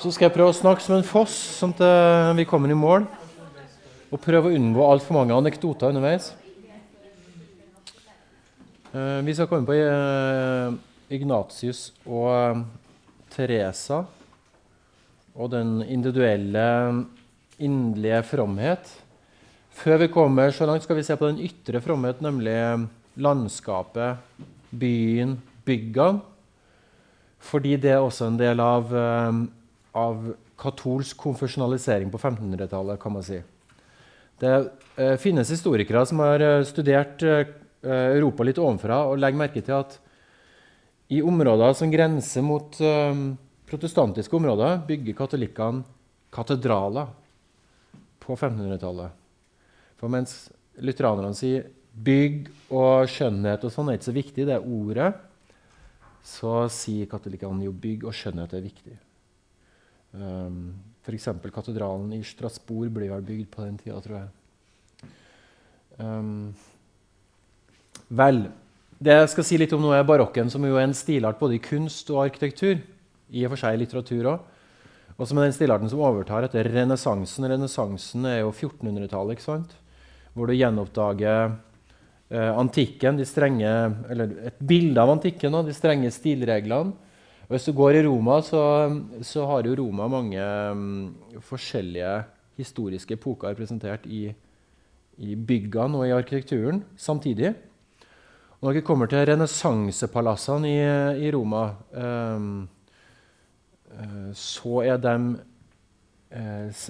Så skal jeg prøve å snakke som en foss, sånn at eh, vi kommer i mål. Og prøve å unngå altfor mange anekdoter underveis. Eh, vi skal komme på eh, Ignatius og Teresa og den individuelle, inderlige fromhet. Før vi kommer så langt, skal vi se på den ytre fromhet, nemlig landskapet, byen, byggene. Fordi det er også en del av, av katolsk konfesjonalisering på 1500-tallet. kan man si. Det eh, finnes historikere som har eh, studert eh, Europa litt ovenfra og legger merke til at i områder som grenser mot eh, protestantiske områder, bygger katolikkene katedraler på 1500-tallet. For mens lutheranerne sier bygg og skjønnhet og sånn er ikke så viktig, det er ordet så sier katolikkene jo bygg og skjønnhet er viktig. Um, F.eks. katedralen i Strasbourg ble vel bygd på den tida, tror jeg. Um, vel, det jeg skal si litt om nå er barokken, som jo er en stilart både i kunst og arkitektur. I og for seg i litteratur òg. Og som er den stilarten som overtar etter renessansen. Renessansen er jo 1400-tallet, ikke sant? hvor du gjenoppdager eh, antikken, de strenge, eller et bilde av antikken og de strenge stilreglene. Hvis du går i Roma, så, så har jo Roma mange um, forskjellige historiske epoker representert i, i byggene og i arkitekturen samtidig. Og når vi kommer til renessansepalassene i, i, Roma, um, så er de uh,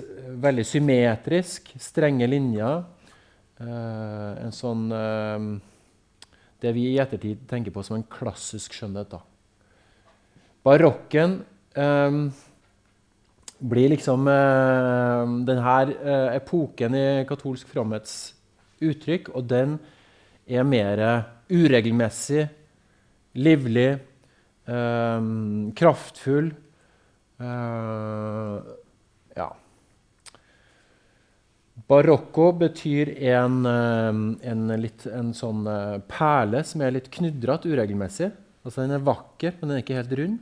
veldig symmetriske, strenge linjer. Uh, en sånn uh, Det vi i ettertid tenker på som en klassisk skjønnhet. da. Barokken um, blir liksom uh, denne epoken i katolsk fromhets uttrykk, og den er mer uregelmessig, livlig, um, kraftfull. ja. Barocco betyr en, eh, en, litt, en sånn eh, perle som er litt knudrete, uregelmessig. Altså Den er vakker, men den er ikke helt rund.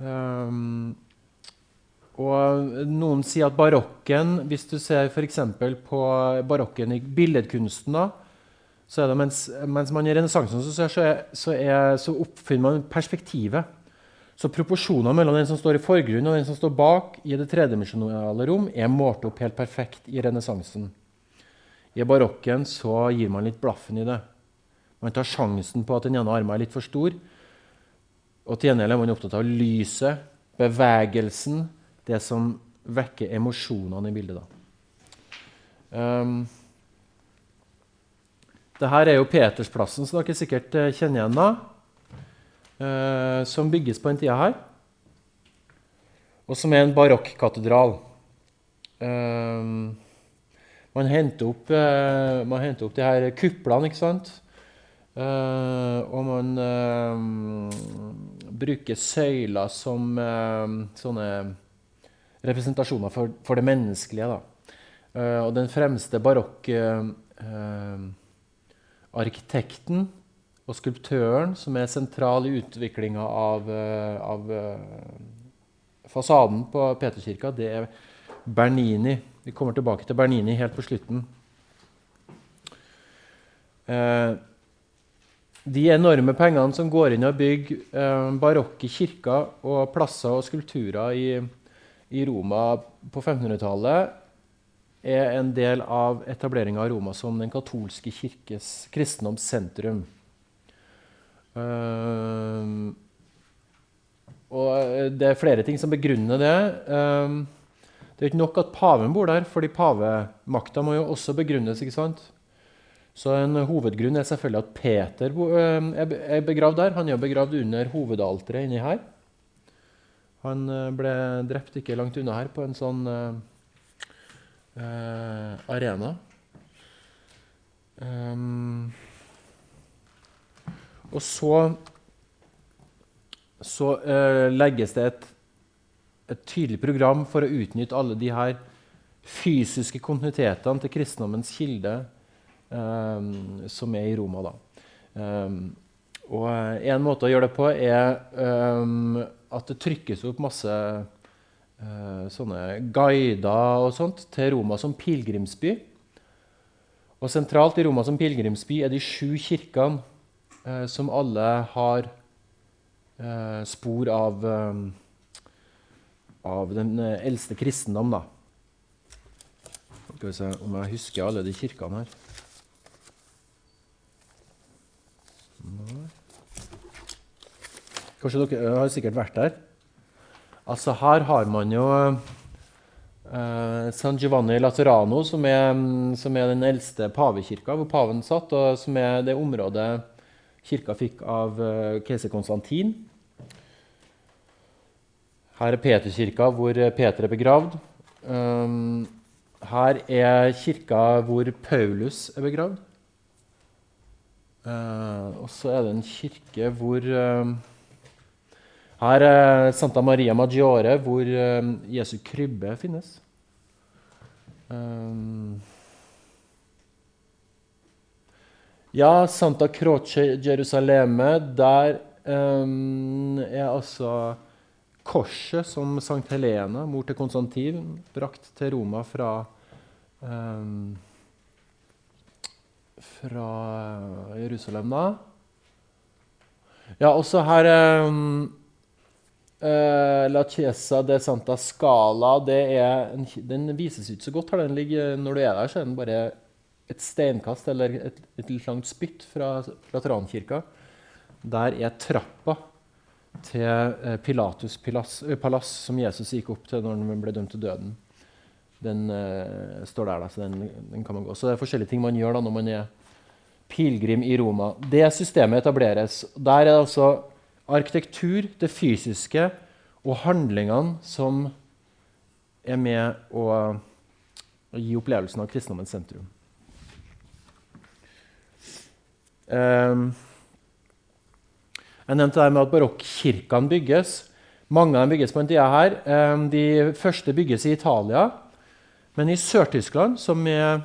Um, og noen sier at barokken Hvis du ser f.eks. på barokken i billedkunsten, da, så er det mens, mens man i renessansen så, så, så, oppfinner man perspektivet. Så proporsjonene mellom den som står i forgrunnen og den som står bak i det tredimensjonale rom, er målt opp helt perfekt i renessansen. I barokken så gir man litt blaffen i det. Man tar sjansen på at den ene armen er litt for stor. Og til gjengjeld er man opptatt av lyset, bevegelsen, det som vekker emosjonene i bildet. Um, Dette er jo Petersplassen, som dere sikkert eh, kjenner igjen. da uh, som bygges på den tida her, og som er en barokkatedral. Um, man henter opp, uh, man henter opp de her kuplene, ikke sant? Uh, og man uh, bruker søyler som uh, sånne representasjoner for, for det menneskelige. og den fremste barokkarkitekten og skulptøren som er sentral i utviklinga av, eh, av, eh, fasaden på Peterkirka, det er Bernini. Vi kommer tilbake til Bernini helt på slutten. Eh, de enorme pengene som går inn og å bygge eh, barokke kirker og plasser og skulpturer i, i Roma på 1500-tallet, er en del av etableringa av Roma som den katolske kirkes kristendomssentrum. Uh, og det er flere ting som begrunner det. Uh, det er ikke nok at paven bor der, fordi pavemakta må jo også begrunnes. ikke sant? Så en hovedgrunn er selvfølgelig at Peter uh, er begravd der. Han er begravd under hovedalteret inni her. Han eh, ble drept ikke langt unna her, på en sånn arena. Um, og så, så uh, legges det et, et, tydelig program for å utnytte alle de her fysiske kontinuitetene til kristendommens kilde som er i Roma. da. og En måte å gjøre det på er um, at det trykkes opp masse sånne guider og sånt til Roma som pilegrimsby. Og sentralt i Roma som pilegrimsby er de sju kirkene eh, som alle har eh, spor av, av den eldste kristendom. da. Skal vi se om jeg husker alle de kirkene her. Nei. Kanskje dere har sikkert vært der. Altså Her har man jo eh, San Giovanni Laterano, som er, som er, den eldste pavekirka, hvor paven satt, og som er det området kirka fikk av eh, keiser Konstantin. Her er Peterkirka, hvor Peter er begravd. Um, her er kirka hvor Paulus er begravd. Uh, og så er det en kirke hvor uh, her er Santa Maria Maggiore, hvor um, Jesu krybbe finnes. Ja, Santa Croce Jerusaleme. Der er altså korset som Sankt Helena, mor til Konstantin, brakt til Roma fra um, fra Jerusalem, da. Ja, også her um, Uh, La Chiesa de Santa Scala en, den vises ikke så godt. her ligger, Når du er der, så er den bare et steinkast eller et, et langt spytt fra Laterankirka. Der er trappa til uh, Pilatus palass, uh, palass, som Jesus gikk opp til når han ble dømt til døden. Den står der, da, så den, den, kan man gå. Så det er forskjellige ting man gjør da når man er pilegrim i Roma. Det systemet etableres. Der er det altså arkitektur, det fysiske og handlingene som er med å, å gi opplevelsen av kristendommens sentrum. Um, jeg nevnte det med at barokkirkene bygges. Mange av dem bygges på en tida her. Um, de første bygges i Italia. Men i Sør-Tyskland, som er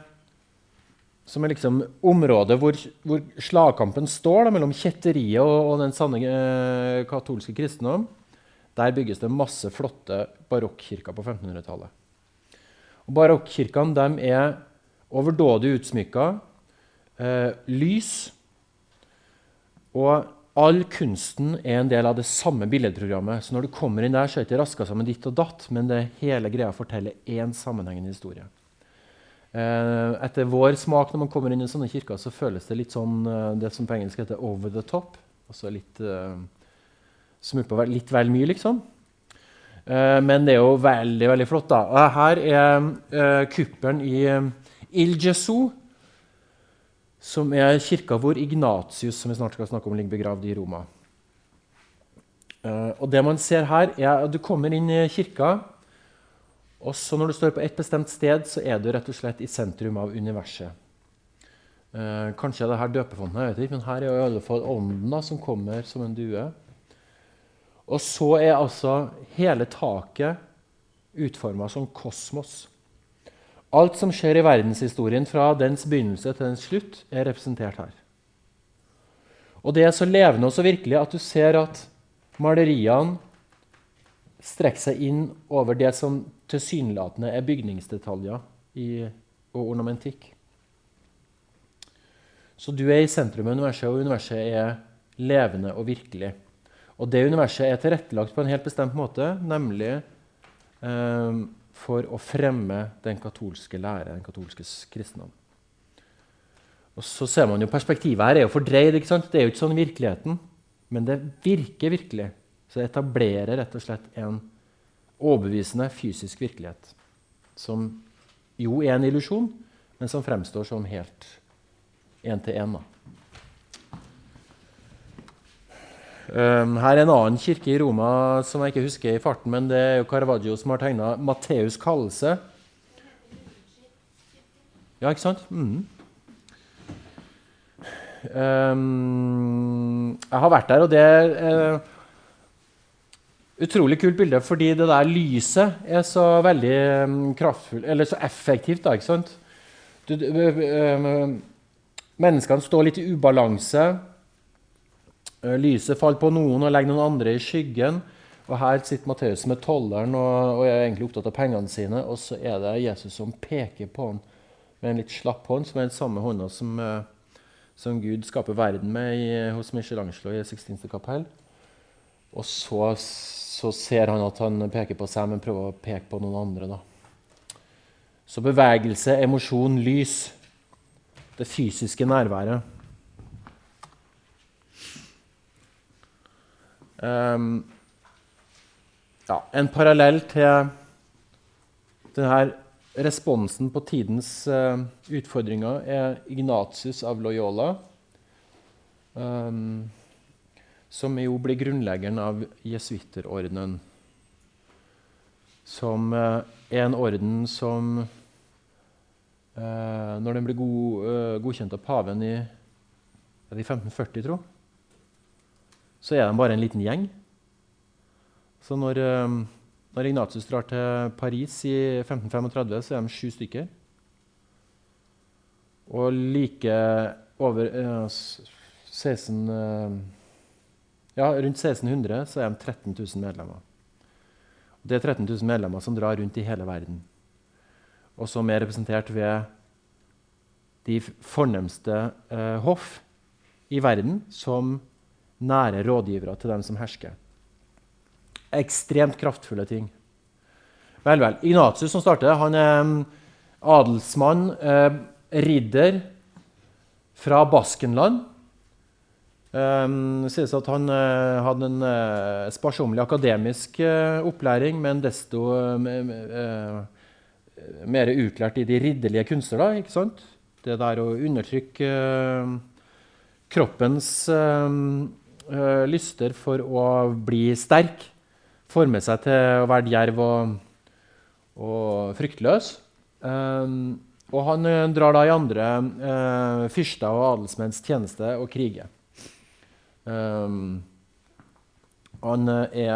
som er liksom området hvor, hvor slagkampen står da, mellom kjetteriet og, og den sanne eh, katolske kristendom. Der bygges det masse flotte barokkirker på 1500-tallet. Barokkirkene er overdådig utsmykka. Eh, lys. Og all kunsten er en del av det samme billedprogrammet. Så når du kommer inn der, så er det ikke raska sammen ditt og datt, men det hele greia forteller én sammenhengende historie. Eh, etter vår smak når man kommer inn i sånne kirker, så føles det litt sånn eh, det som på engelsk heter 'over the top'. Altså litt uh, smuppa litt vel mye, liksom. Uh, men det er jo veldig veldig flott. da. Og her er uh, kuppelen i Il Gesù, som er kirka hvor Ignatius som vi snart skal snakke om, ligger begravd i Roma. Uh, og det man ser her, er at du kommer inn i kirka. Og så når du står på et bestemt sted, så er du rett og slett i sentrum av universet. Eh, kanskje det her døpefonten, jeg vet ikke, men her er i alle fall ånden som kommer som en due. Og så er altså hele taket utforma som kosmos. Alt som skjer i verdenshistorien fra dens begynnelse til dens slutt, er representert her. Og det er så levende og så virkelig at du ser at maleriene strekker seg inn over det som tilsynelatende er bygningsdetaljer i, og ornamentikk. Så du er i sentrum av universet, og universet er levende og virkelig. Og det universet er tilrettelagt på en helt bestemt måte, nemlig eh, for å fremme den katolske lære, den katolske kristendom. Og så ser man jo Perspektivet her er jo fordreid. ikke sant? Det er jo ikke sånn virkeligheten, men det virker virkelig. Så det etablerer rett og slett en overbevisende fysisk virkelighet. Som jo er en illusjon, men som fremstår som helt én-til-én. Um, her er en annen kirke i Roma som jeg ikke husker i farten, men det er jo Caravaggio som har tegna Matteus' kallelse. Ja, ikke sant? Mm. Um, jeg har vært der, og det er uh, Utrolig kult bilde fordi det der lyset er så veldig um, kraftfullt, eller så effektivt. da, ikke sant? Du, uh, menneskene står litt i ubalanse. Uh, lyset faller på noen og legger noen andre i skyggen. Og Her sitter Matteus med tolleren og, og, er egentlig opptatt av pengene sine. Og så er det Jesus som peker på ham med en litt slapp hånd, som er den samme hånda som, eh, som Gud skaper verden med i, hos Michelangelo i Sixtinste kapell. Og så, så, ser han at han peker på seg, men prøver å peke på noen andre. da. Så bevegelse, emosjon, lys. Det fysiske nærværet. Um, ja, en parallell til denne responsen på tidens uh, utfordringer er Ignatius av Loyola, um, som jo blir grunnleggeren av jesuitterordenen. Som uh, er en orden som uh, Når den ble god, godkjent av paven i, i 1540, tro, så er de bare en liten gjeng. Så når, ehm, når, Ignatius drar til Paris i 1535, så er de sju stykker. Og like over uh, 16 uh, Ja, rundt 1600 så er de 13 000 medlemmer. Det er 13 000 medlemmer som drar rundt i hele verden, og som er representert ved de fornemste uh, hoff i verden som nære rådgivere til dem som hersker ekstremt kraftfulle ting. Vel, vel. Ignatius som starter, han er mm, adelsmann, eh, ridder fra Baskenland. Um, det sies at han uh, hadde en uh, sparsommelig akademisk opplæring, men desto mer utlært i de ridderlige kunster. Da, ikke sant? Det der å undertrykke kroppens lyster for å bli sterk forme seg til å være djerv og, og fryktløs. Um, og han uh, drar da i andre uh, fyrster og adelsmenns tjeneste og kriger. Um, han er,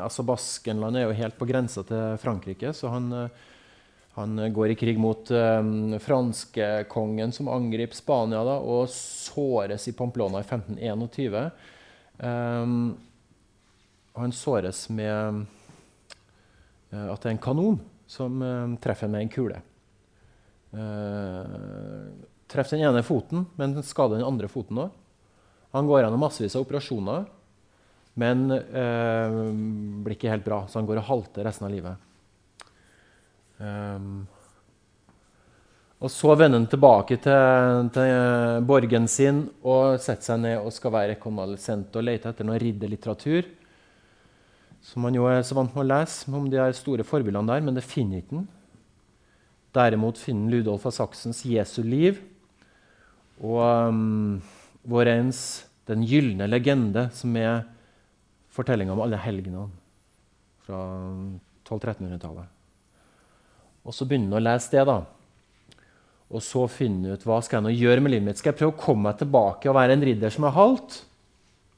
altså Baskenland er jo helt på grensa til Frankrike, så han, han går i krig mot um, franskekongen som angriper Spania da, og såres i Pamplona i 1521. Um, han såres med uh, at det er en kanon som uh, treffer med en kule. Uh, treffer den ene foten, men skader den andre foten òg. Han går gjennom massevis av operasjoner, men blir ikke helt bra, så han går og halter resten av livet. Um, og Så vender han tilbake til, til, borgen sin og setter seg ned og skal være rekonvalesent og lete etter noe ridderlitteratur som man jo er så vant med å lese om de store forbildene der, men det finner ikke den. Derimot finner Ludolf av Saksens Jesu liv og um, vår ens Den gylne legende, som er fortellinga om alle helgenene fra 1200-1300-tallet. Og så begynner han å lese det. da. Og så finne ut hva skal jeg nå gjøre med livet mitt. Skal jeg prøve å komme meg tilbake og være en ridder som er halvt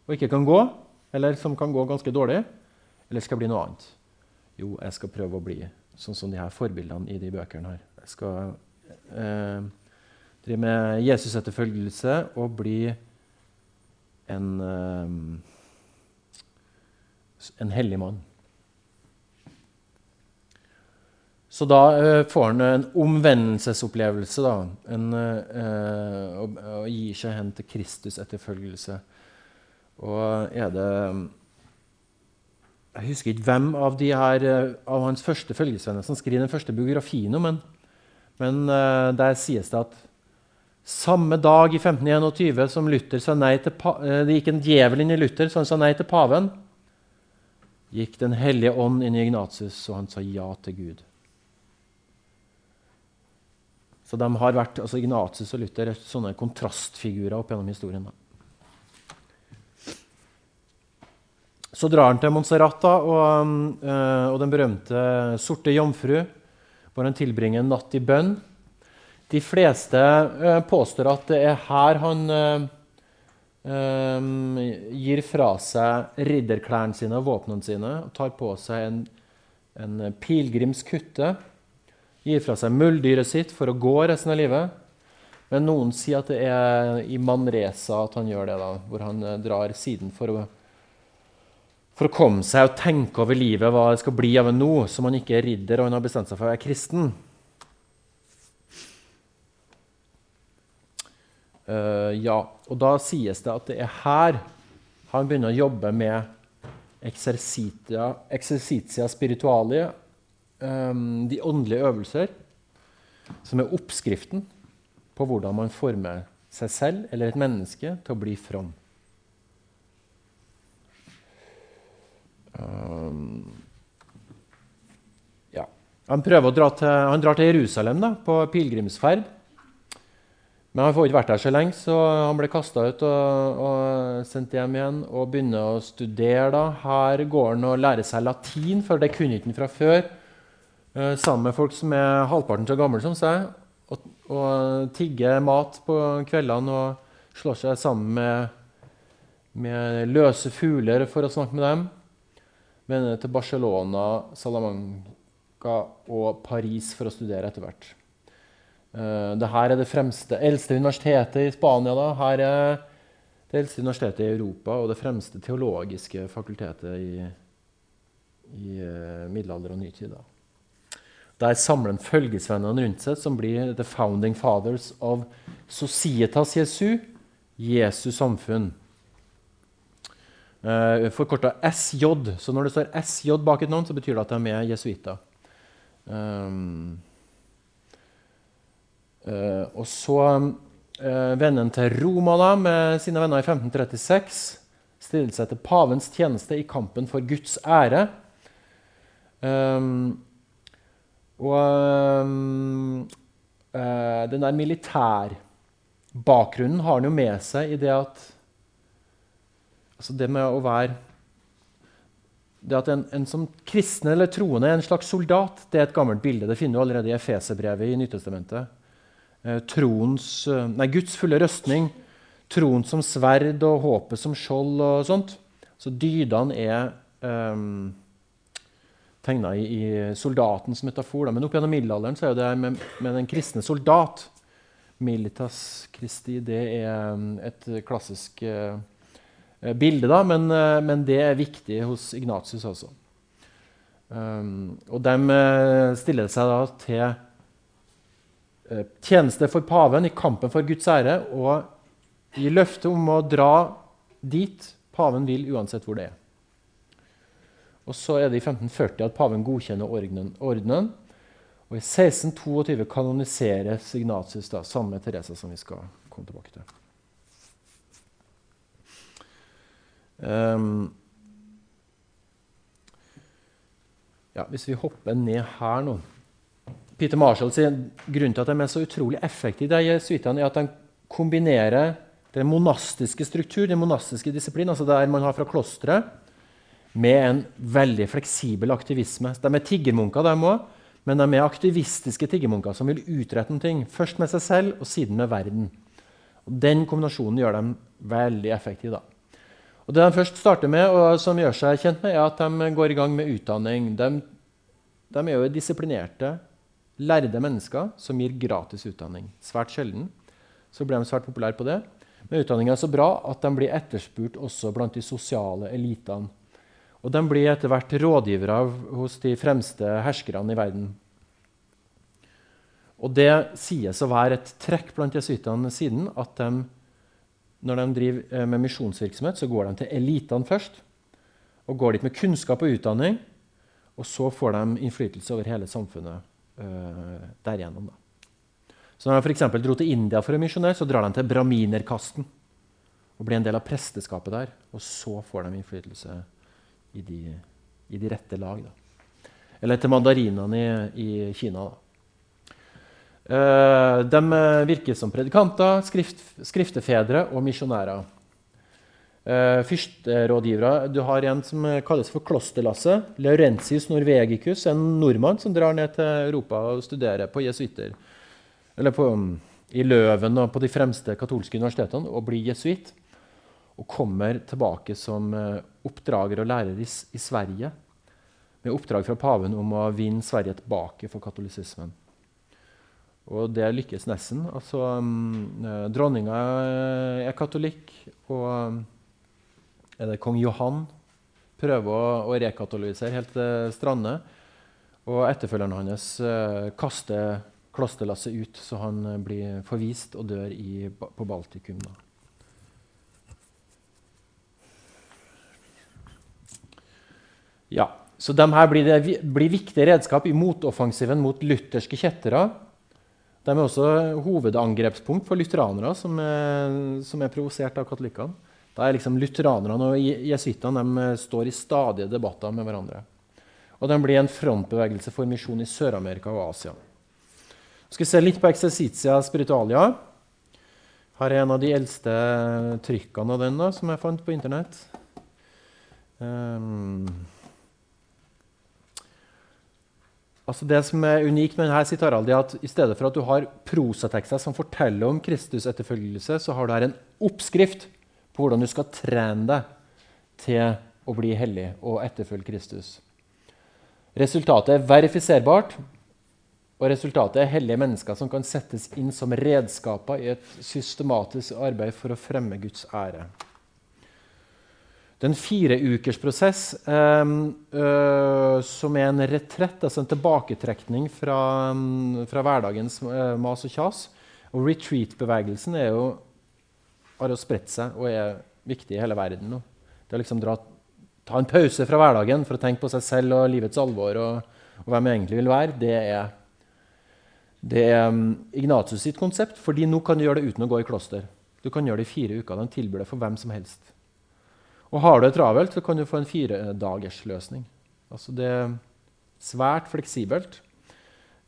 og ikke kan gå? Eller som kan gå ganske dårlig? Eller skal jeg bli noe annet? Jo, jeg skal prøve å bli sånn som de her forbildene i de bøkene her. Jeg skal eh, drive med Jesus-etterfølgelse og bli en, eh, en hellig mann. Så da uh, får han en omvendelsesopplevelse da, en, uh, og, og, gir seg hen til Kristus-etterfølgelse. Og er det jeg husker ikke hvem av, her, eh, av hans første følgesvenner som skriver den første biografien om ham, men uh, der sies det at samme dag i 1521 som Luther sa nei til uh, det gikk en djevel inn i Luther, så han sa nei til paven, gikk Den hellige ånd inn i Ignatius, og han sa ja til Gud. Så de har vært, altså Ignatius og Luther er sånne kontrastfigurer opp gjennom historien. Så drar han til Montserrat da, og, uh, og, den berømte Sorte jomfru, hvor han tilbringer en natt i bønn. De fleste uh, påstår at det er her han um, gir fra seg ridderklærne sine og våpnene sine og tar på seg en, en pilegrimskutte. Gir fra seg muldyret sitt for å gå resten av livet. Men noen sier at det er i Manresa at han gjør det, da, hvor han drar siden for å for å komme seg og tenke over livet, hva det skal bli av en nå, som han ikke er ridder og han har bestemt seg for å være kristen. Uh, ja, og da sies det at det er her han begynner å jobbe med exercitia, exercitia spiritualia, um, de åndelige øvelser, som er oppskriften på hvordan man former seg selv eller et menneske til å bli from. Um, ja. Han, dra til, han, drar til Jerusalem da, på pilegrimsferd. Men han får ikke vært der så lenge, så han ble kasta ut og, og, sendt hjem igjen. Og begynner å studere. da. Her går han og lærer seg latin, for det kunne ikke han fra før. Uh, sammen med folk som er halvparten så gamle som seg. Og, og tigger mat på kveldene og slår seg sammen med, med løse fugler for å snakke med dem vende til Barcelona, Salamanca og Paris for å studere etter hvert. Uh, Dette er det fremste, eldste universitetet i Spania. Da. Her er det eldste universitetet i Europa og det fremste teologiske fakultetet i, i uh, middelalder og nytid. Da. Der samler han følgesvennene rundt seg, som blir the founding fathers of Societas Jesu, Jesus samfunn. Uh, eh, Forkorta SJ. Så når det står SJ bak et navn, så betyr det at de er jesuitter. Um, uh, og så uh, vennen til Roma da, med sine venner i 1536 stiller seg til pavens tjeneste i kampen for Guds ære. Um, og um, den der militærbakgrunnen har han jo med seg i det at Altså det med å være det at en, en, som kristen eller troende er en slags soldat, det er et gammelt bilde. Det finner du allerede i Efeserbrevet i Nytestamentet. Eh, troens, eh, nei, Guds fulle røstning, troen som sverd og håpet som skjold og sånt. Så dydene er eh, tegna i, i, soldatens metafor. Da. Men opp gjennom middelalderen så er det med, med den kristne soldat. Militas Christi det er eh, et klassisk Eh, bilde, da, men, uh, men, det er viktig hos Ignatius også. Um, og de eh, stiller seg da til tjeneste for paven i kampen for Guds ære og gir løfte om å dra dit paven vil, uansett hvor det er. Og Så er det i 1540 at paven godkjenner ordenen. ordenen og i 1622 kanoniseres Ignatius da, sammen med Teresa, som vi skal komme tilbake til. Um, ja, hvis vi hopper ned her nå Peter Marshall sier grunnen til at de er så utrolig effektive, de jesuitene, er at de kombinerer den monastiske struktur, den monastiske disiplin, altså der man har fra klosteret, med en veldig fleksibel aktivisme. De er tiggermunker, de òg, men de er aktivistiske tiggermunker som vil utrette noe. Først med seg selv, og siden med verden. Og Den kombinasjonen gjør dem veldig effektive. da. Og Det de først starter med, og som gjør seg kjent med, er at de går i gang med utdanning. De, de er jo disiplinerte, lærde mennesker som gir gratis utdanning. Svært sjelden så blir de svært populære på det. Men utdanninga er så bra at de blir etterspurt også blant de sosiale elitene. Og de blir etter hvert rådgivere hos de fremste herskerne i verden. Og det sies å være et trekk blant jesuittene siden at de når de driver eh, med misjonsvirksomhet, så går de til elitene først. Og går dit med kunnskap og utdanning. Og så får de innflytelse over hele samfunnet øh, derigjennom. Da. Så når de f.eks. dro til India for å misjonere, så drar de til braminerkasten. Og blir en del av presteskapet der. Og så får de innflytelse i de, i de rette lag. Da. Eller til mandarinene i, i Kina. da. Eh, de virker som predikanter, skrift, skriftefedre og misjonærer. Uh, Fyrsterådgivere. Du har en som kalles for Klosterlasse. Laurentius Norvegicus, en nordmann som drar ned til Europa og studerer på jesuitter. Eller på, i Løven og på de fremste katolske universitetene og blir jesuitt. Og kommer tilbake som uh, oppdrager og lærer i, i Sverige. Med oppdrag fra paven om å vinne Sverige tilbake for katolisismen. Og det lykkes nesten. Altså, um, dronninga er katolikk. Og um, er det kong Johan prøver å, å rekatolisere helt til Strande. Og etterfølgeren hans kaster klosterlasset ut, så han blir forvist og dør i, på Baltikum. Da. Ja, så de her blir, det, blir viktige redskap i motoffensiven mot lutherske kjettere. De er også hovedangrepspunkt for lutheranere som er, som er provosert av katolikkene. Da er liksom Lutheranerne og jesuittene står i stadige debatter med hverandre. Og de blir en frontbevegelse for misjon i Sør-Amerika og Asia. Vi skal se litt på Exercitia spiritualia. Her er en av de eldste trykkene av den da, som jeg fant på Internett. Um, altså det som er unikt med denne sitt er at i stedet for at du har prosatekster som forteller om Kristus-etterfølgelse, så har du her en oppskrift på hvordan du skal trene deg til å bli hellig og etterfølge Kristus. Resultatet er verifiserbart, og resultatet er hellige mennesker som kan settes inn som redskaper i et systematisk arbeid for å fremme Guds ære. Det er en fireukersprosess eh, øh, som er en retrett, altså en tilbaketrekning fra, fra hverdagens øh, mas og kjas. Og retreat-bevegelsen er jo har jo spredt seg og er viktig i hele verden nå. Det å liksom dra, ta en pause fra hverdagen for å tenke på seg selv og livets alvor og, og hvem jeg egentlig vil være, det er, det er um, Ignatius sitt konsept. fordi nå kan du gjøre det uten å gå i kloster. Du kan gjøre det i fire uker. De tilbyr det for hvem som helst. Og har du det travelt, så kan du få en firedagersløsning. Altså det er svært fleksibelt.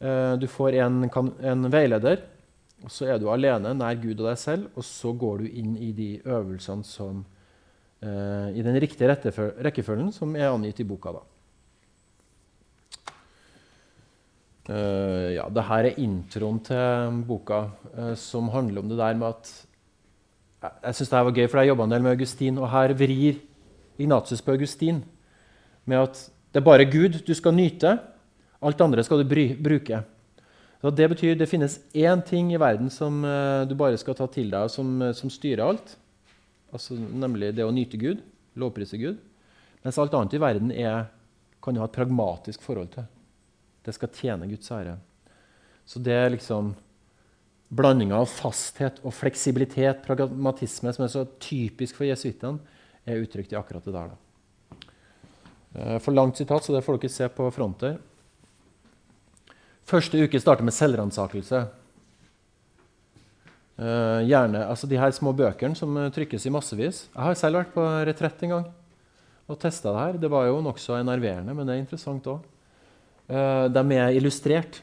Uh, du får en, en veileder og Så er du alene nær Gud og deg selv, og så går du inn i de øvelsene som uh, i den riktige rekkefølgen som er angitt i boka. da. Uh, ja, det her er introen til boka, uh, som handler om det der med at Jeg, syns det var gøy, for jeg jobba en del med Augustin, og her vrir Ignatius på Augustin med at det er bare Gud du skal nyte, alt andre skal du bry, bruke. Så det betyr det finnes én ting i verden som uh, du bare skal ta til deg, som, uh, som styrer alt. Altså, nemlig det å nyte Gud, lovprise Gud. Mens alt annet i verden er, kan du ha et pragmatisk forhold til. Det skal tjene Guds ære. Så det er liksom blandinga av fasthet og fleksibilitet, pragmatisme, som er så typisk for jesuittene, er uttrykt i akkurat det der. Da. Uh, for langt sitat, så det får dere se på fronter. Første uke starter med selvransakelse. Uh, gjerne, altså De her små bøkene som trykkes i massevis. Jeg har selv vært på retrett en gang og testa det her. Det var jo nokså enerverende, men det er interessant òg. Uh, eh, de er illustrert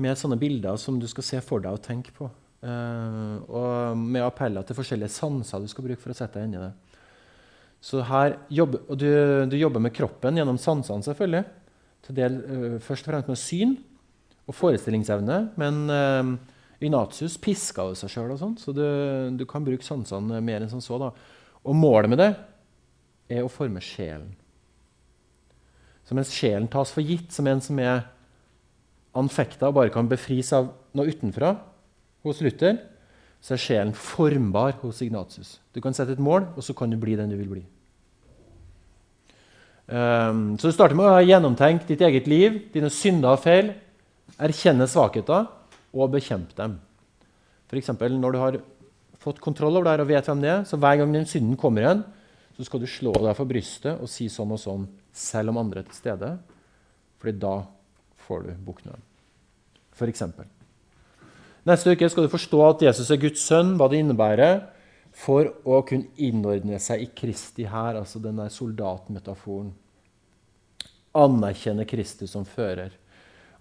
med sånne bilder som du skal se for deg og tenke på. og med appeller til forskjellige sanser du skal bruke for å sette deg inn i det. Så her jobber, og du, du jobber med kroppen gjennom sansene, selvfølgelig. Til del, først og fremst med syn og forestillingsevne. Men uh, Ignatius piska jo seg sjøl, så du, du, kan bruke sansene mer enn som så. Da. Og målet med det er å forme sjelen. Så mens sjelen tas for gitt som en som er anfekta og bare kan befris av noe utenfra hos Luther, så er sjelen formbar hos Ignatius. Du kan sette et mål, og så kan du bli den du vil bli. Um, så du starter med å ha gjennomtenkt ditt eget liv, dine synder og feil erkjenne svakheter og bekjempe dem. F.eks. når du har fått kontroll over det og vet hvem det er, så hver gang den synden kommer igjen, så skal du slå deg for brystet og si sånn og sånn, selv om andre er til stede. Fordi da får du bukt For eksempel. Neste uke skal du forstå at Jesus er Guds sønn, hva det innebærer for å kunne innordne seg i Kristi hær, altså den der soldatmetaforen. Anerkjenne Kristus som fører.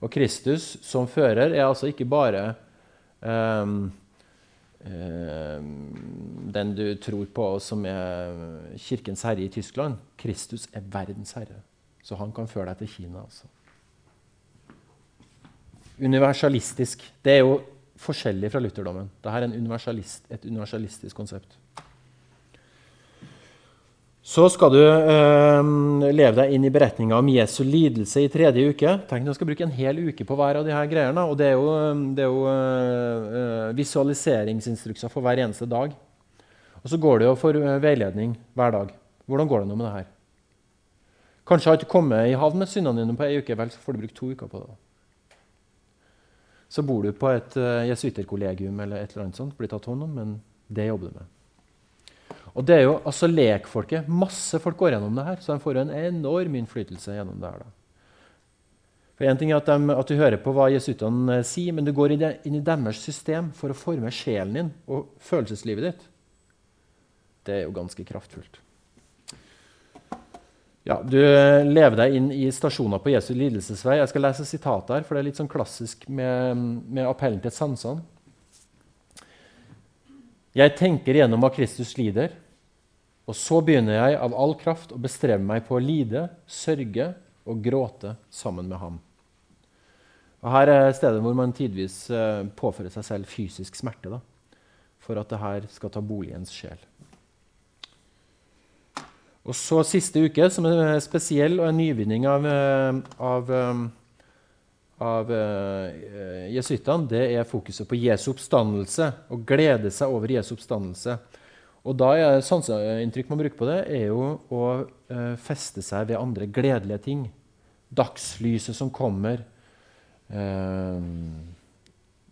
Og Kristus som fører er altså ikke bare um, den du tror på, som er kirkens herre i Tyskland. Kristus er verdens herre. Så han kan føre deg til Kina. altså. Universalistisk. Det er jo forskjellig fra lutherdommen. Dette er universalist, et universalistisk konsept. Så skal du øh, leve deg inn i beretninga om Jesu lidelse i tredje uke. Tenk Du skal bruke en hel uke på hver av her greiene. Og det er jo, det er jo øh, visualiseringsinstrukser for hver eneste dag. Og så går det jo for veiledning hver dag. Hvordan går det nå med det her? Kanskje har du ikke kommet i havn med syndene dine på ei uke, vel, så får du bruke to uker på det. Så bor du på et uh, jesuiterkollegium eller et eller annet sånt, blir tatt hånd om, men det jobber du med. Og det er jo altså lekfolket. Masse folk går gjennom det her, så de får en enorm innflytelse gjennom det her. da. For en ting er at, de, at, du hører på hva jesuitene eh, sier, men du går inn i, inn i deres system for å forme sjelen din og følelseslivet ditt. Det er jo ganske kraftfullt. Ja, Du eh, lever deg inn i stasjoner på Jesu lidelsesvei. Jeg skal lese sitatet her, for det er litt sånn klassisk med, med appellen til sansene. Jeg tenker gjennom hva Kristus lider, og så begynner jeg av all kraft å bestrebe meg på å lide, sørge og gråte sammen med ham. Og Her er stedet hvor man tidvis eh, påfører seg selv fysisk smerte da, for at det her skal ta bolig i ens sjel. Og så siste uke, som er spesiell og en nyvinning av, eh, av, eh, av uh, jesuittene, det er fokuset på Jesu oppstandelse. Å glede seg over Jesu oppstandelse. Og da er Sanseinntrykk man bruker på det, er jo å uh, feste seg ved andre gledelige ting. Dagslyset som kommer. Uh,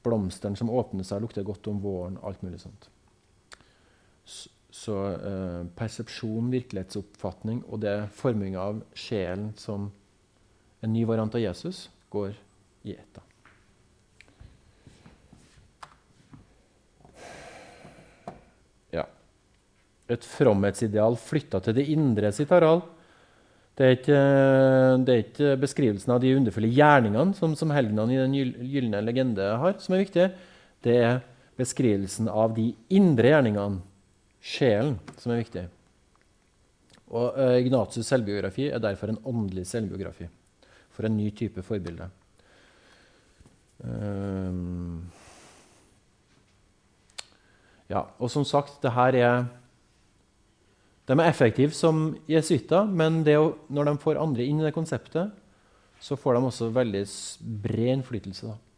blomstene som åpner seg, lukter godt om våren. Alt mulig sånt. Så eh, persepsjon, virkelighetsoppfatning og det forminga av sjelen som en ny variant av Jesus går i ett. Ja. Et fromhetsideal flytta til det indre sitt areal. Det er, ikke, det er ikke beskrivelsen av de underfulle gjerningene som, som helgenene i den gylne legende har, som er viktig. Det er beskrivelsen av de indre gjerningene sjelen som er viktig. Og uh, Ignatius' selvbiografi er derfor en åndelig selvbiografi for en ny type forbilde. Um, ja, og som sagt, det her er De er effektive som jesuitter, men å, når de får andre inn i det konseptet, så får de også veldig bred innflytelse. da.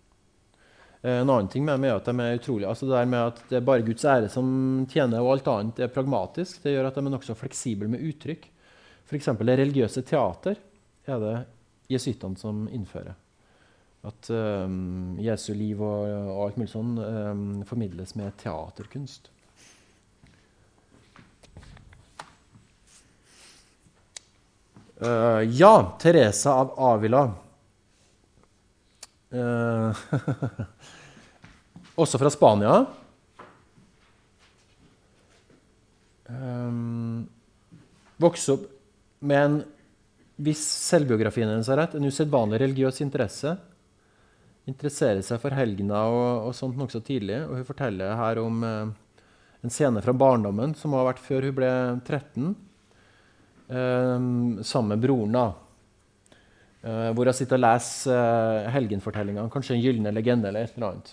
Eh, en annen ting med dem er at de er utrolig, altså det der med at det er bare Guds ære som tjener, og alt annet er pragmatisk. Det gjør at de er nokså fleksible med uttrykk. F.eks. det religiøse teater er det jesuittene som innfører. At um, Jesu liv og, og, alt mulig sånn um, formidles med teaterkunst. Uh, ja, Teresa av Avila. Uh, også fra Spania. Um, vokste opp med en hvis selvbiografien hennes har rett, en usedvanlig religiøs interesse. Interesserer seg for helgener og, og, sånt nokså tidlig. Og hun forteller her om eh, en scene fra barndommen som har vært før hun ble 13, eh, sammen med broren. da. Uh, hvor jeg sitter og leser uh, helgenfortellingene, kanskje en gylne legende eller et eller annet.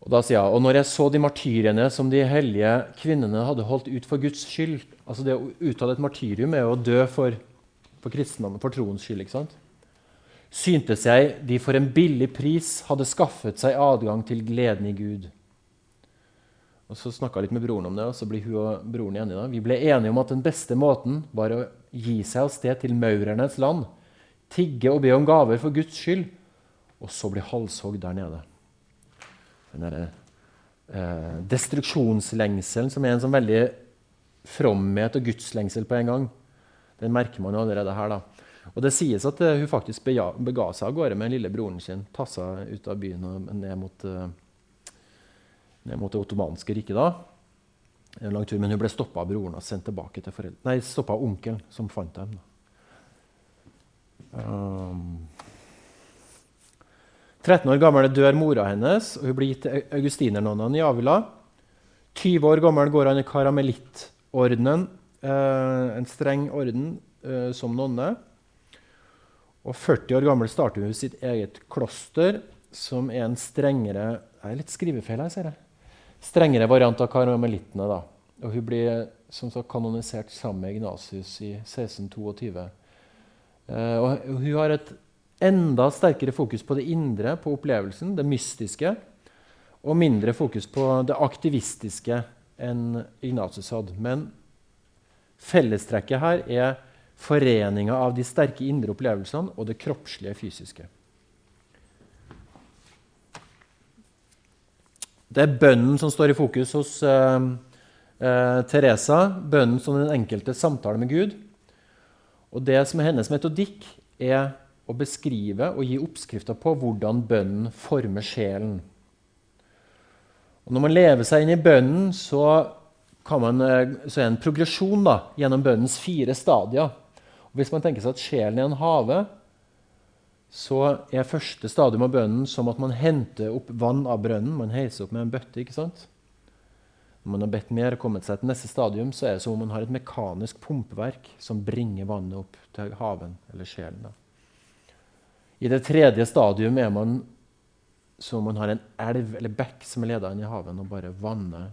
Og da sier jeg, og når jeg så de martyrene som de hellige kvinnene hadde holdt ut for Guds skyld altså Det å uttale et martyrium er jo å dø for, for kristendommen, for troens skyld. ikke sant? Syntes jeg de for en billig pris hadde skaffet seg adgang til gleden i Gud. Og Så snakka jeg litt med broren om det, og så blir hun og broren enige. da. Vi ble enige om at den beste måten var å gi seg av sted til maurernes land, tigge og be om gaver for Guds skyld, og så bli halshogd der nede. Den derre eh, destruksjonslengselen, som er en sånn veldig fromhet og gudslengsel på en gang, den merker man jo allerede her. da. Og Det sies at uh, hun faktisk bega, seg av gårde med lillebroren sin. Tassa ut av byen og ned mot uh, ned mot det ottomanske riket da. En lang tur, Men hun ble stoppa av broren og sendt tilbake til foreldre. Nei, stoppa av onkelen, som fant dem. Um, 13 år gammel dør mora hennes, og hun blir gitt til augustinernonnene i Avila. 20 år gammel går han i karamelittordenen, eh, en streng orden eh, som nonne. Og 40 år gammel starter hun sitt eget kloster, som er en strengere Det er litt skrivefeil her, ser jeg strengere variant av karamelittene. Da. Og hun blir som sagt kanonisert sammen med Ignatius i 1622. Eh, og hun har et enda sterkere fokus på det indre, på opplevelsen, det mystiske, og mindre fokus på det aktivistiske enn Ignatius hadde. Men Fellestrekket her er foreninga av de sterke indre opplevelsene og det kroppslige fysiske. Det er bønnen som står i fokus hos eh, eh, Teresa. Bønnen som den enkelte samtale med Gud. Og det som er hennes metodikk, er å beskrive og gi oppskrifter på hvordan bønnen former sjelen. Og når man lever seg inn i bønnen, så, man, eh, så er det en progresjon da, gjennom bønnens fire stadier. Og hvis man tenker seg at sjelen er en hage, så er første stadium av bønnen som at man henter opp vann av brønnen. Man heiser opp med en bøtte. ikke sant? Når man har bedt mer og kommet seg til neste stadium, så er det som om man har et mekanisk pumpeverk som bringer vannet opp til haven eller sjelen. Da. I det tredje stadium er man som om man har en elv eller bekk som er leda inn i haven og bare vanner.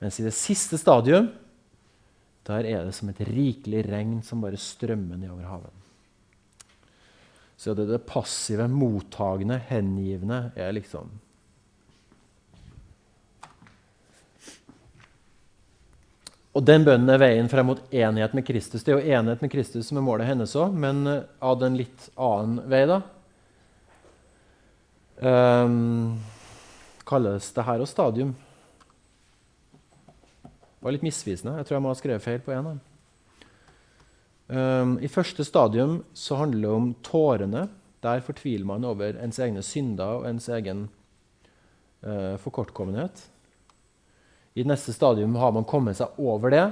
Mens i det siste stadium der er det som et rikelig regn som bare strømmer nedover haven. Så det, det passive, mottagende, hengivne er liksom Og den bønnen er veien frem mot enighet med Kristus. Det er jo enighet med Kristus som er målet hennes òg, men eh, av den litt annen vei, da. Um, kalles det her òg stadium? Det var litt misvisende. Jeg tror jeg må ha skrevet feil på en. Um, I første stadium så handler det om tårene. Der fortviler man over ens egne synder og ens egen uh, forkortkommenhet. I neste stadium har man kommet seg over det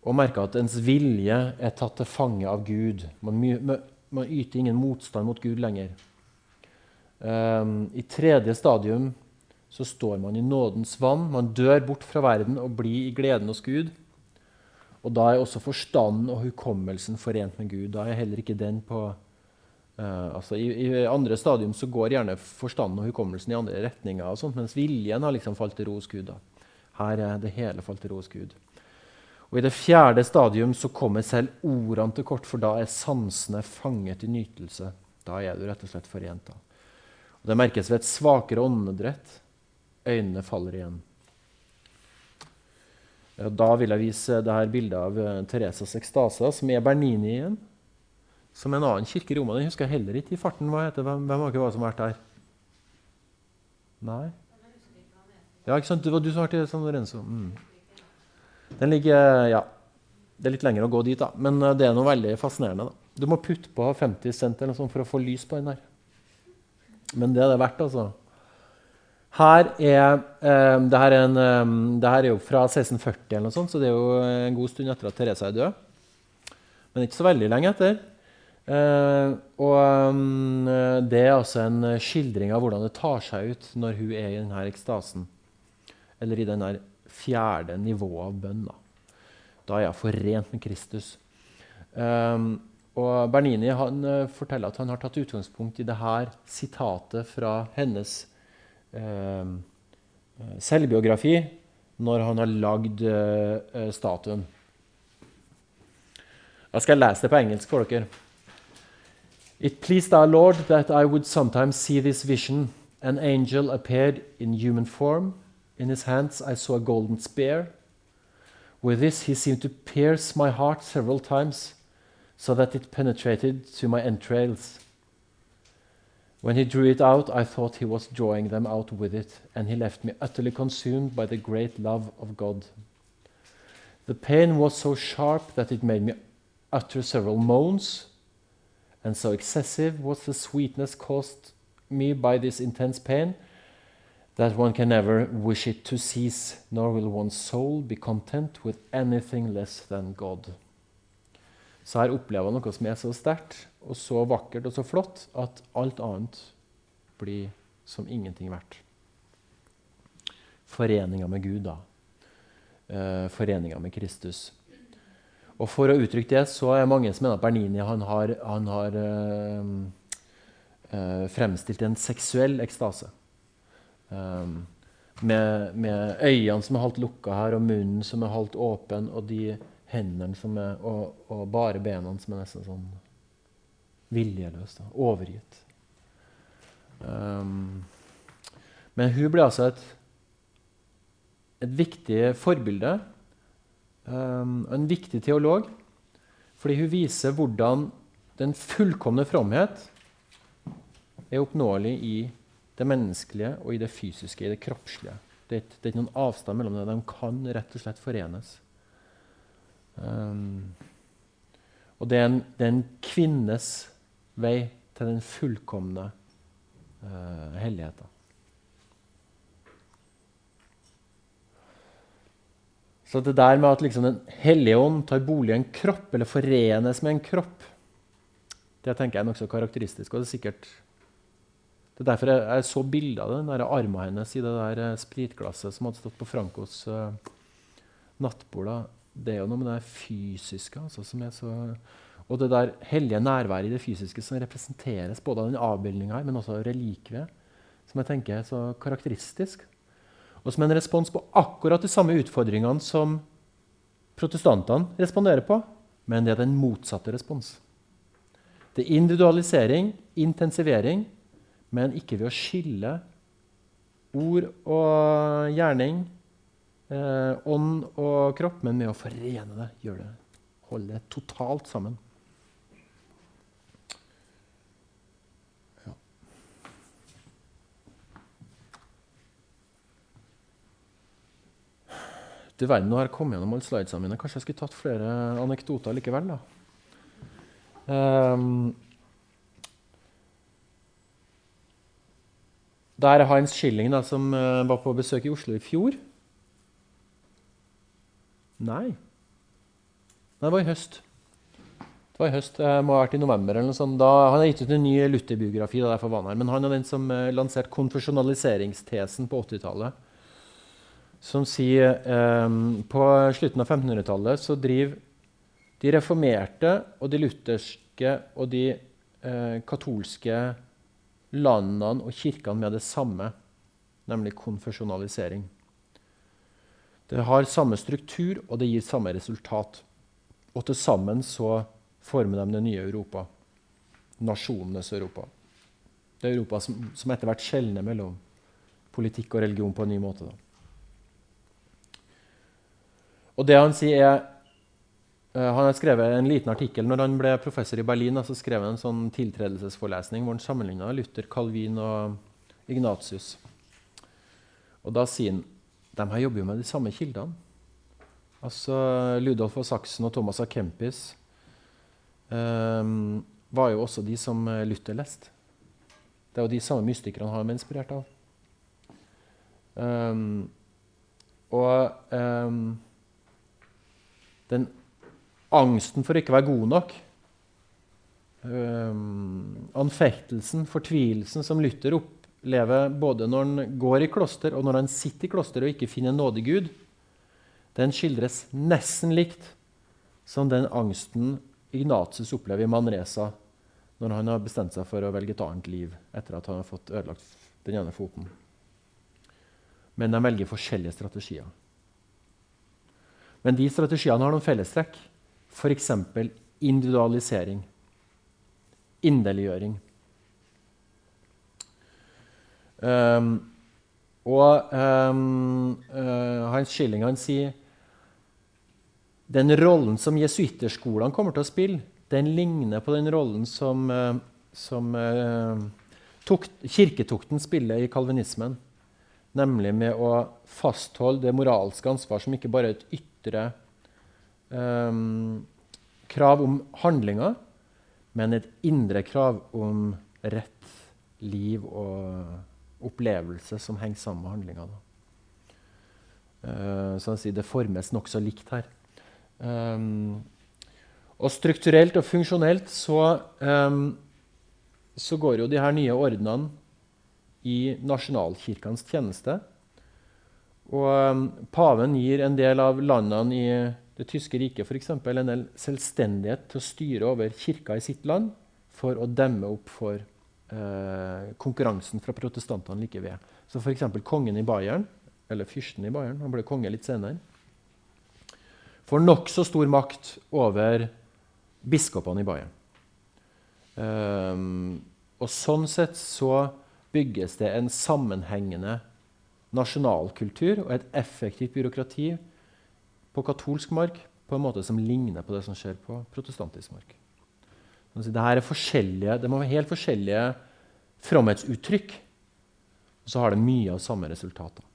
og merka at ens vilje er tatt til fange av Gud. Man, man yter ingen motstand mot Gud lenger. Um, I tredje stadium så står man i nådens vann. Man dør bort fra verden og blir i gleden hos Gud. Og da er også forstanden og hukommelsen forent med Gud. Da er heller ikke den på Uh, altså i, i, andre stadium så går gjerne forstanden og hukommelsen i andre retninger, og sånt, mens viljen har liksom falt til ro hos Gud. Da. Her er det hele falt til ro hos Gud. Og I det fjerde stadium så kommer selv ordene til kort, for da er sansene fanget i nytelse. Da er du rett og slett forent. Da. Og det merkes ved et svakere åndedrett. Øynene faller igjen. Da vil jeg vise dette bildet av uh, Teresas ekstase, som er Bernini igjen som en annen kirke i Roma. Den husker jeg heller ikke i farten. Hva heter Hvem, hvem har ikke som har vært der? Nei? Ja, ikke sant? Det var du som vært i San Lorenzo. Mm. Den ligger Ja. Det er litt lenger å gå dit, da. men eh, det er noe veldig fascinerende. da. Du må putte på 50 cent eller noe sånt for å få lys på den der. Men det er det verdt, altså. Her er, um, det, her er en, um, det her er jo fra 1640, eller noe sånt, så det er jo en god stund etter at Teresa er død. Men ikke så veldig lenge etter. Uh, og um, Det er altså en skildring av hvordan det tar seg ut når hun er i denne ekstasen. Eller i denne fjerde nivået av bønn. Da, da er hun forent med Kristus. Um, og Bernini han, uh, forteller at han har tatt utgangspunkt i dette sitatet fra hennes selvbiografi når han har lagd statuen. Da skal jeg lese det på engelsk for dere. It pleased our Lord that I would sometimes see this vision. An angel appeared in human form. In his hands I saw a golden spear. With this he seemed to pierce my heart several times, so that it penetrated to my entrails. When he drew it out, I thought he was drawing them out with it, and he left me utterly consumed by the great love of God. The pain was so sharp that it made me utter several moans and so excessive was the sweetness caused me by this intense pain that one can never wish it to cease, nor will one's soul be content with anything less than God. Så her opplever jeg noe som er så sterkt og så vakkert og så flott at alt annet blir som ingenting verdt. Foreninga med Gud, da. Uh, Foreninga med Kristus. Og For å uttrykke det så er mange som mener at Bernini han har, han har øh, øh, fremstilt en seksuell ekstase. Um, med, med, øynene som er halvt lukka her, og munnen som er halvt åpen, og de hendene som er, og, og bare bena som er nesten sånn viljeløse. Overgitt. Um, men hun ble altså et, et viktig forbilde um, en viktig teolog fordi hun viser hvordan den fullkomne fromhet er oppnåelig i det menneskelige og i det fysiske, i det kroppslige. Det er ikke noen avstand mellom det. De kan rett og slett forenes. Um, og det er, en, det er, en, kvinnes vei til den fullkomne uh, helligheten. Så det der med at liksom Den hellige ånd tar bolig i en kropp, eller forenes med en kropp, det tenker jeg er nokså karakteristisk. og Det er sikkert det er derfor jeg, jeg så bilde av den der armen hennes i det der eh, spritglasset som hadde stått på Frankos uh, nattbord. Det er jo noe med det fysiske altså, som er så Og det der hellige nærværet i det fysiske som representeres både av den avbildninga her, men også av relikviet, som jeg tenker er så karakteristisk. Og som en respons på akkurat de samme utfordringene som protestantene responderer på, men det er den motsatte respons. Det er individualisering, intensivering, men ikke ved å skille ord og gjerning, eh, ånd og kropp, men med å forene det, gjøre det, holde det totalt sammen. Du verden, nå har jeg kommet gjennom alle slidesene mine. Kanskje jeg skulle tatt flere anekdoter likevel? da. Um, der er Heinz Schilling, da, som uh, var på besøk i Oslo i fjor. Nei. Det var i høst. Det var i høst, det må ha vært i november. eller noe sånt. Da, han har gitt ut en ny Luther-biografi. Men han er den som uh, lanserte konfesjonaliseringstesen på 80-tallet som sier eh, på slutten av 1500-tallet så driver de reformerte og de lutherske og de eh, katolske landene og kirkene med det samme, nemlig konfesjonalisering. Det har samme struktur, og det gir samme resultat. Og til sammen så former de det nye Europa. Nasjonenes Europa. Det er Europa som, som etter hvert skjelner mellom politikk og religion på en ny måte. da. Og det Han sier er, uh, han har skrevet en liten artikkel når han ble professor i Berlin. så skrev han en sånn tiltredelsesforelesning hvor han sammenligna Luther, Calvin og Ignatius. Og Da sier han de her jobber jo med de samme kildene. Altså Ludolf av Saksen og Thomas av Kempis um, var jo også de som Luther leste. Det er jo de samme mystikerne han var inspirert av. Um, og um, den angsten for ikke å være god nok, um, anfektelsen, fortvilelsen som Luther opplever både når han går i kloster, og når han sitter i kloster og ikke finner nådig Gud, den skildres nesten likt som den angsten Ignatius opplever i Manresa når han har bestemt seg for å velge et annet liv etter at han har fått ødelagt den ene foten. Men de velger forskjellige strategier. Men de strategiene har noen fellestrekk. F.eks. individualisering. Inderliggjøring. Um, og um, uh, Hans Schilling han sier den rollen som jesuitterskolene kommer til å spille, den ligner på den rollen som, uh, som uh, tukt, kirketukten spiller i kalvinismen. Nemlig med å fastholde det moralske ansvar som ikke bare er et ytre um, krav om handlinger, men et indre krav om rett, liv og opplevelse som henger sammen med handlinga. Uh, så si, det formes nokså likt her. Um, og strukturelt og funksjonelt så, um, så går jo de her nye ordnene i nasjonalkirkens tjeneste. Og um, Paven gir en del av landene i det tyske riket for eksempel, en del selvstendighet til å styre over kirka i sitt land for å demme opp for eh, konkurransen fra protestantene like ved. Så f.eks. kongen i Bayern, eller fyrsten i Bayern, han ble konge litt senere, får nokså stor makt over biskopene i Bayern. Um, og sånn sett så bygges det en sammenhengende nasjonalkultur og et effektivt byråkrati på katolsk mark på en måte som ligner på det som skjer på protestantisk mark. Det, det må være helt forskjellige fromhetsuttrykk, og så har det mye av samme resultater.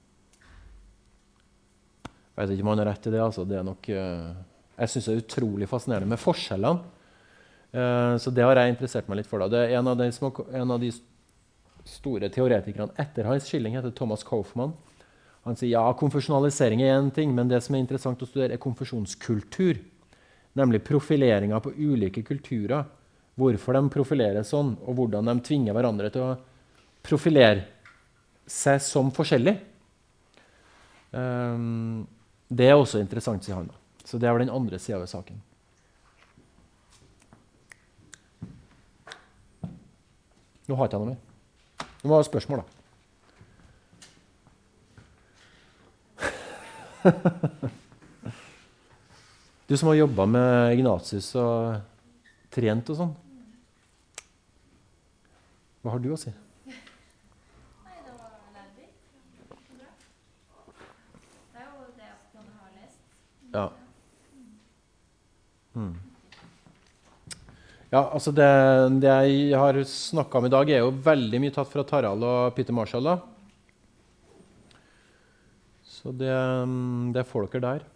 Jeg vet ikke om han har rett i det. altså. det nok, uh, jeg syns det er utrolig fascinerende med forskjellene. Uh, så det har jeg interessert meg litt for. Da. Det er en av, de, en av de store teoretikerne etter hans skilling heter Thomas Coffman. Han sier ja, konfesjonalisering er én ting, men det som er interessant å studere, er konfesjonskultur. Nemlig profileringa på ulike kulturer. Hvorfor de profilerer sånn, og hvordan de tvinger hverandre til å profilere seg som forskjellig. Um, det er også interessant, sier han. Så det er den andre sida ved saken. Nå har jeg ikke noe mer. Nå må jeg ha spørsmål, da. du som har jobba med Ignatius og trent og sånn. Hva har du å si? Ja. Mm. Ja, altså det, det jeg har snakka om i dag, er jo veldig mye tatt fra Tarald og Peter Marshall. da. Så det, det er folket der.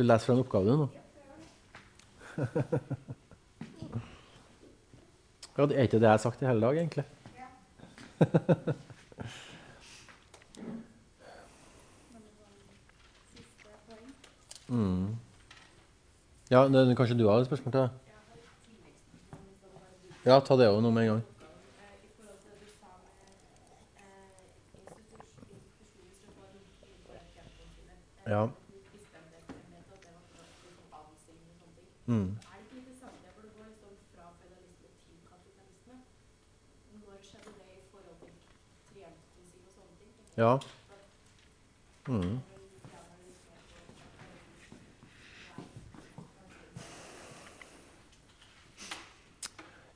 Du leser fra en oppgave, du nå? ja, det er ikke det jeg har sagt i hele dag, egentlig. mm. Ja, det, kanskje du har et spørsmål til? Ja, ta det òg nå med en gang. Ja. Mm. Ja. Mm.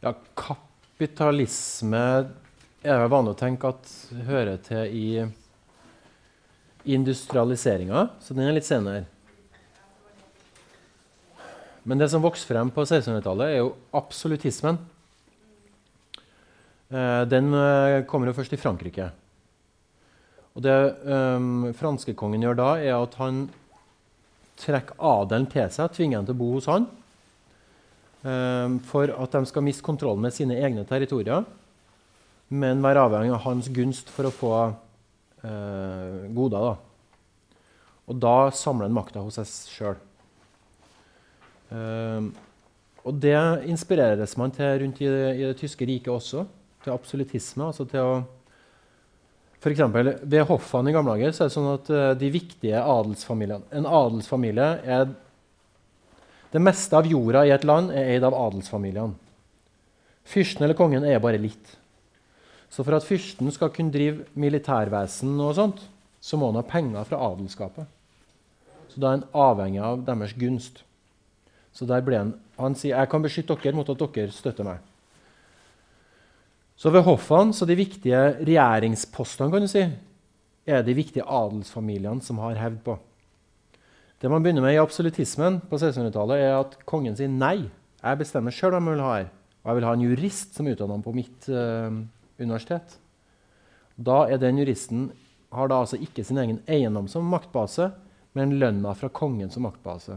Ja, kapitalisme er det vanlig å tenke at hører til i industrialiseringa, så den er litt senere. Men det som vokste frem på 1600-tallet, er jo absolutismen. Eh, den eh, kommer jo først i Frankrike. Og det um, franskekongen gjør da, er at han trekker adelen til seg, tvinger han til å bo hos han, for at de skal miste kontrollen med sine egne territorier, men være avhengig av hans gunst for å få eh, goder. Da. Og da samler han makta hos seg sjøl. Um, og det inspireres man til rundt i det, i det tyske riket også, til absolutisme. altså til å for eksempel, ved hoffene i gamle dager så er det sånn at uh, de viktige adelsfamiliene En adelsfamilie er Det meste av jorda i et land er eid av adelsfamiliene. Fyrsten eller kongen er bare litt. Så for at fyrsten skal kunne drive militærvesen, og sånt, så må han ha penger fra adelskapet. Så da er han avhengig av deres gunst. Så der ble han, han sier jeg kan beskytte dere mot at dere støtter meg. Så ved hoffene, så de viktige regjeringspostene, kan du si, er de viktige adelsfamiliene som har hevd på. Det man begynner med i absolutismen på 1600-tallet, er at kongen sier nei. Jeg bestemmer sjøl hvem jeg vil ha her. Og jeg vil ha en jurist som utdanner på mitt uh, universitet. Da er den juristen har da altså ikke sin egen eiendom som maktbase, men lønna fra kongen som maktbase.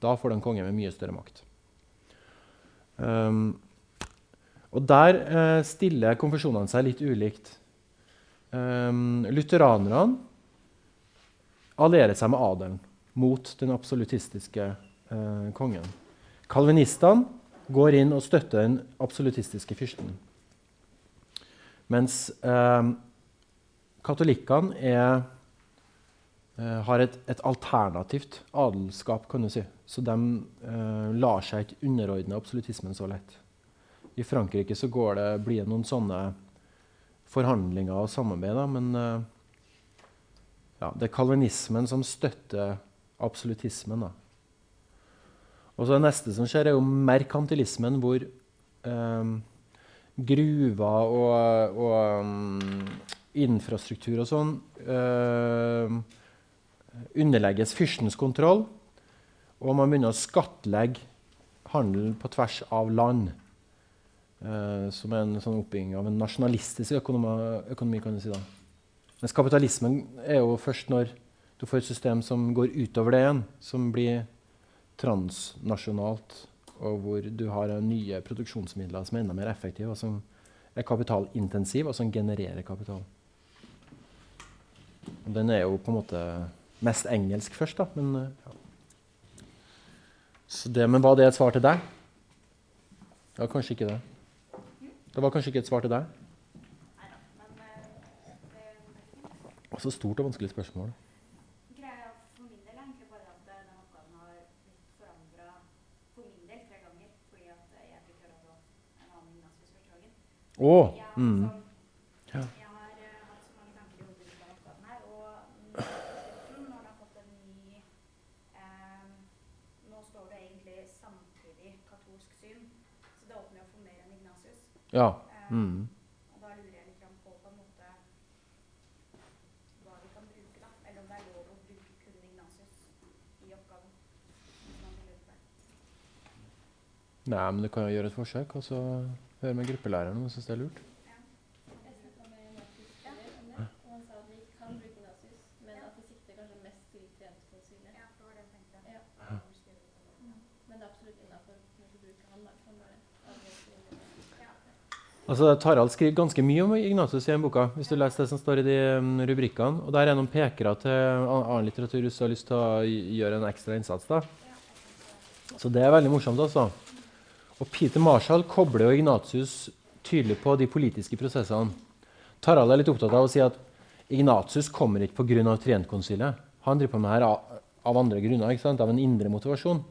Da får den kongen med mye større makt. Um, og der uh, stiller konfesjonene seg litt ulikt. Um, Lutheranerne allierer seg med adelen mot den absolutistiske eh, kongen. Kalvinistene går inn og støtter den absolutistiske fyrsten. Mens eh, katolikkene er, eh, har et, et, alternativt adelskap, kan du si. Så de eh, lar seg ikke underordne absolutismen så lett. I Frankrike så det, blir det noen sånne forhandlinger og samarbeid, da, men uh, ja, det er kalvinismen som støtter absolutismen. Da. Og så Det neste som skjer, er jo merkantilismen, hvor um, gruver og, og um, infrastruktur og sånn uh, underlegges fyrstens kontroll, og man begynner å skattlegge handelen på tvers av land. Uh, som er en sånn oppbygging av en nasjonalistisk økonomi, økonomi, kan du si da. Mens kapitalismen er jo først når du får et system som går utover det igjen, som blir transnasjonalt, og hvor du har nye produksjonsmidler som er enda mer effektive, og som er kapitalintensive, og som genererer kapital. Og den er jo på en måte mest engelsk først, da. Men, ja. det, men var det et svar til deg? Det var kanskje ikke det. Det var kanskje ikke et svar til deg? Og så stort og vanskelig spørsmål. Greia for min del er egentlig bare at den oppgaven har blitt forandra for min del tre ganger. Fordi at jeg fikk høre at en annen Ignatius første gangen. Oh, Jeg, har mm. liksom- Ja. jeg har eh, hatt så mange tanker i hodet rundt den oppgaven her. Og mm, når den har fått en ny eh, Nå står det egentlig samtidig katolsk syn, så det åpner jo for mer enn Ignatius. Ja. Eh, Mm. Og da lurer jeg litt på på en måte hva vi kan bruke, da. Eller om det er lov å bruke kun Ignatius i oppgaven. Nei, men du kan jo gjøre et forsøk, og så høre med gruppelæreren om hun syns det er lurt. Altså, Tarald skriver ganske mye om Ignatius i den boka, hvis du leser det som står i de um, rubrikkene. Og der er noen pekere til annen litteratur hvis du har lyst til å gjøre en ekstra innsats. da. Så det er veldig morsomt. altså. Og Peter Marshall kobler jo Ignatius tydelig på de politiske prosessene. Tarald er litt opptatt av å si at Ignatius kommer ikke pga. Trientkonsilet. Han driver på med her av, andre grunner, ikke sant? av en indre motivasjon.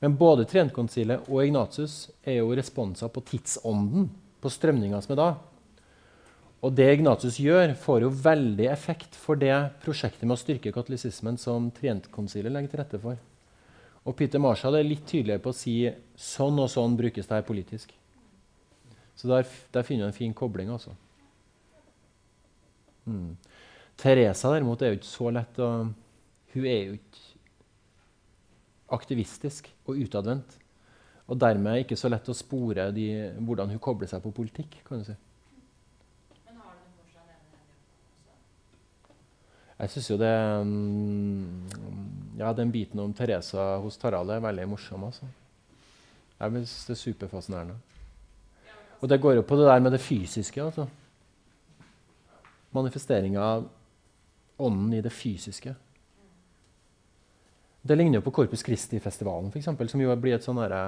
Men både Trientkonsilet og Ignatius er jo responser på tidsånden, på strømninga som er da. Og det Ignatius gjør, får jo veldig effekt for det prosjektet med å styrke katolisismen som Trientkonsilet legger til rette for. Og Peter Marshall er litt tydeligere på å si sånn og sånn brukes det her politisk. Så der, der finner du en fin kobling, altså. Mm. Teresa derimot er jo ikke så lett å Hun er jo ikke aktivistisk og utadvendt. Og dermed ikke så lett å spore de, hvordan hun kobler seg på politikk. kan du si. Jeg syns jo det mm, Ja, den biten om Teresa hos Tarald er veldig morsom. altså. Jeg synes det er superfascinerende. Og det går jo på det der med det fysiske. altså. Manifesteringa av ånden i det fysiske. Det ligner jo på Corpus Christi-festivalen, for eksempel, som jo blir et sånn derre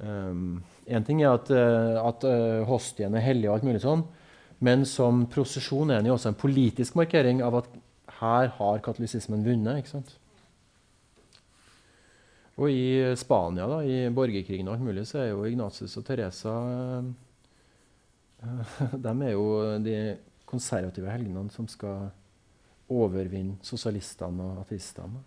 um, En ting er at, eh, at eh, hostien er hellig, og alt mulig sånn, men som prosesjon er den jo også en politisk markering av at her har katolisismen vunnet. ikke sant? Og i Spania, da, i borgerkrigen og alt mulig, så er jo Ignatius og Teresa eh, De er jo de konservative helgenene som skal overvinne sosialistene og ateistene.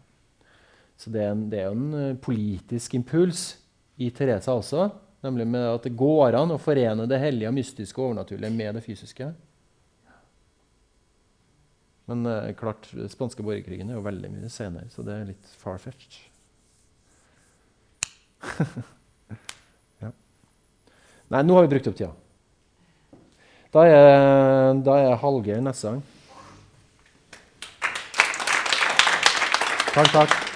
Så det er, en, det er en eh, politisk impuls i Teresa også, nemlig med at det går an å forene det hellige, mystiske og overnaturlige med det fysiske. Men eh, klart, spanske borgerkrigen er jo veldig mye senere, så det er litt far-fetched. ja. Nei, nå har vi brukt opp tida. Da er, da er Hallgeir neste gang. Takk, takk.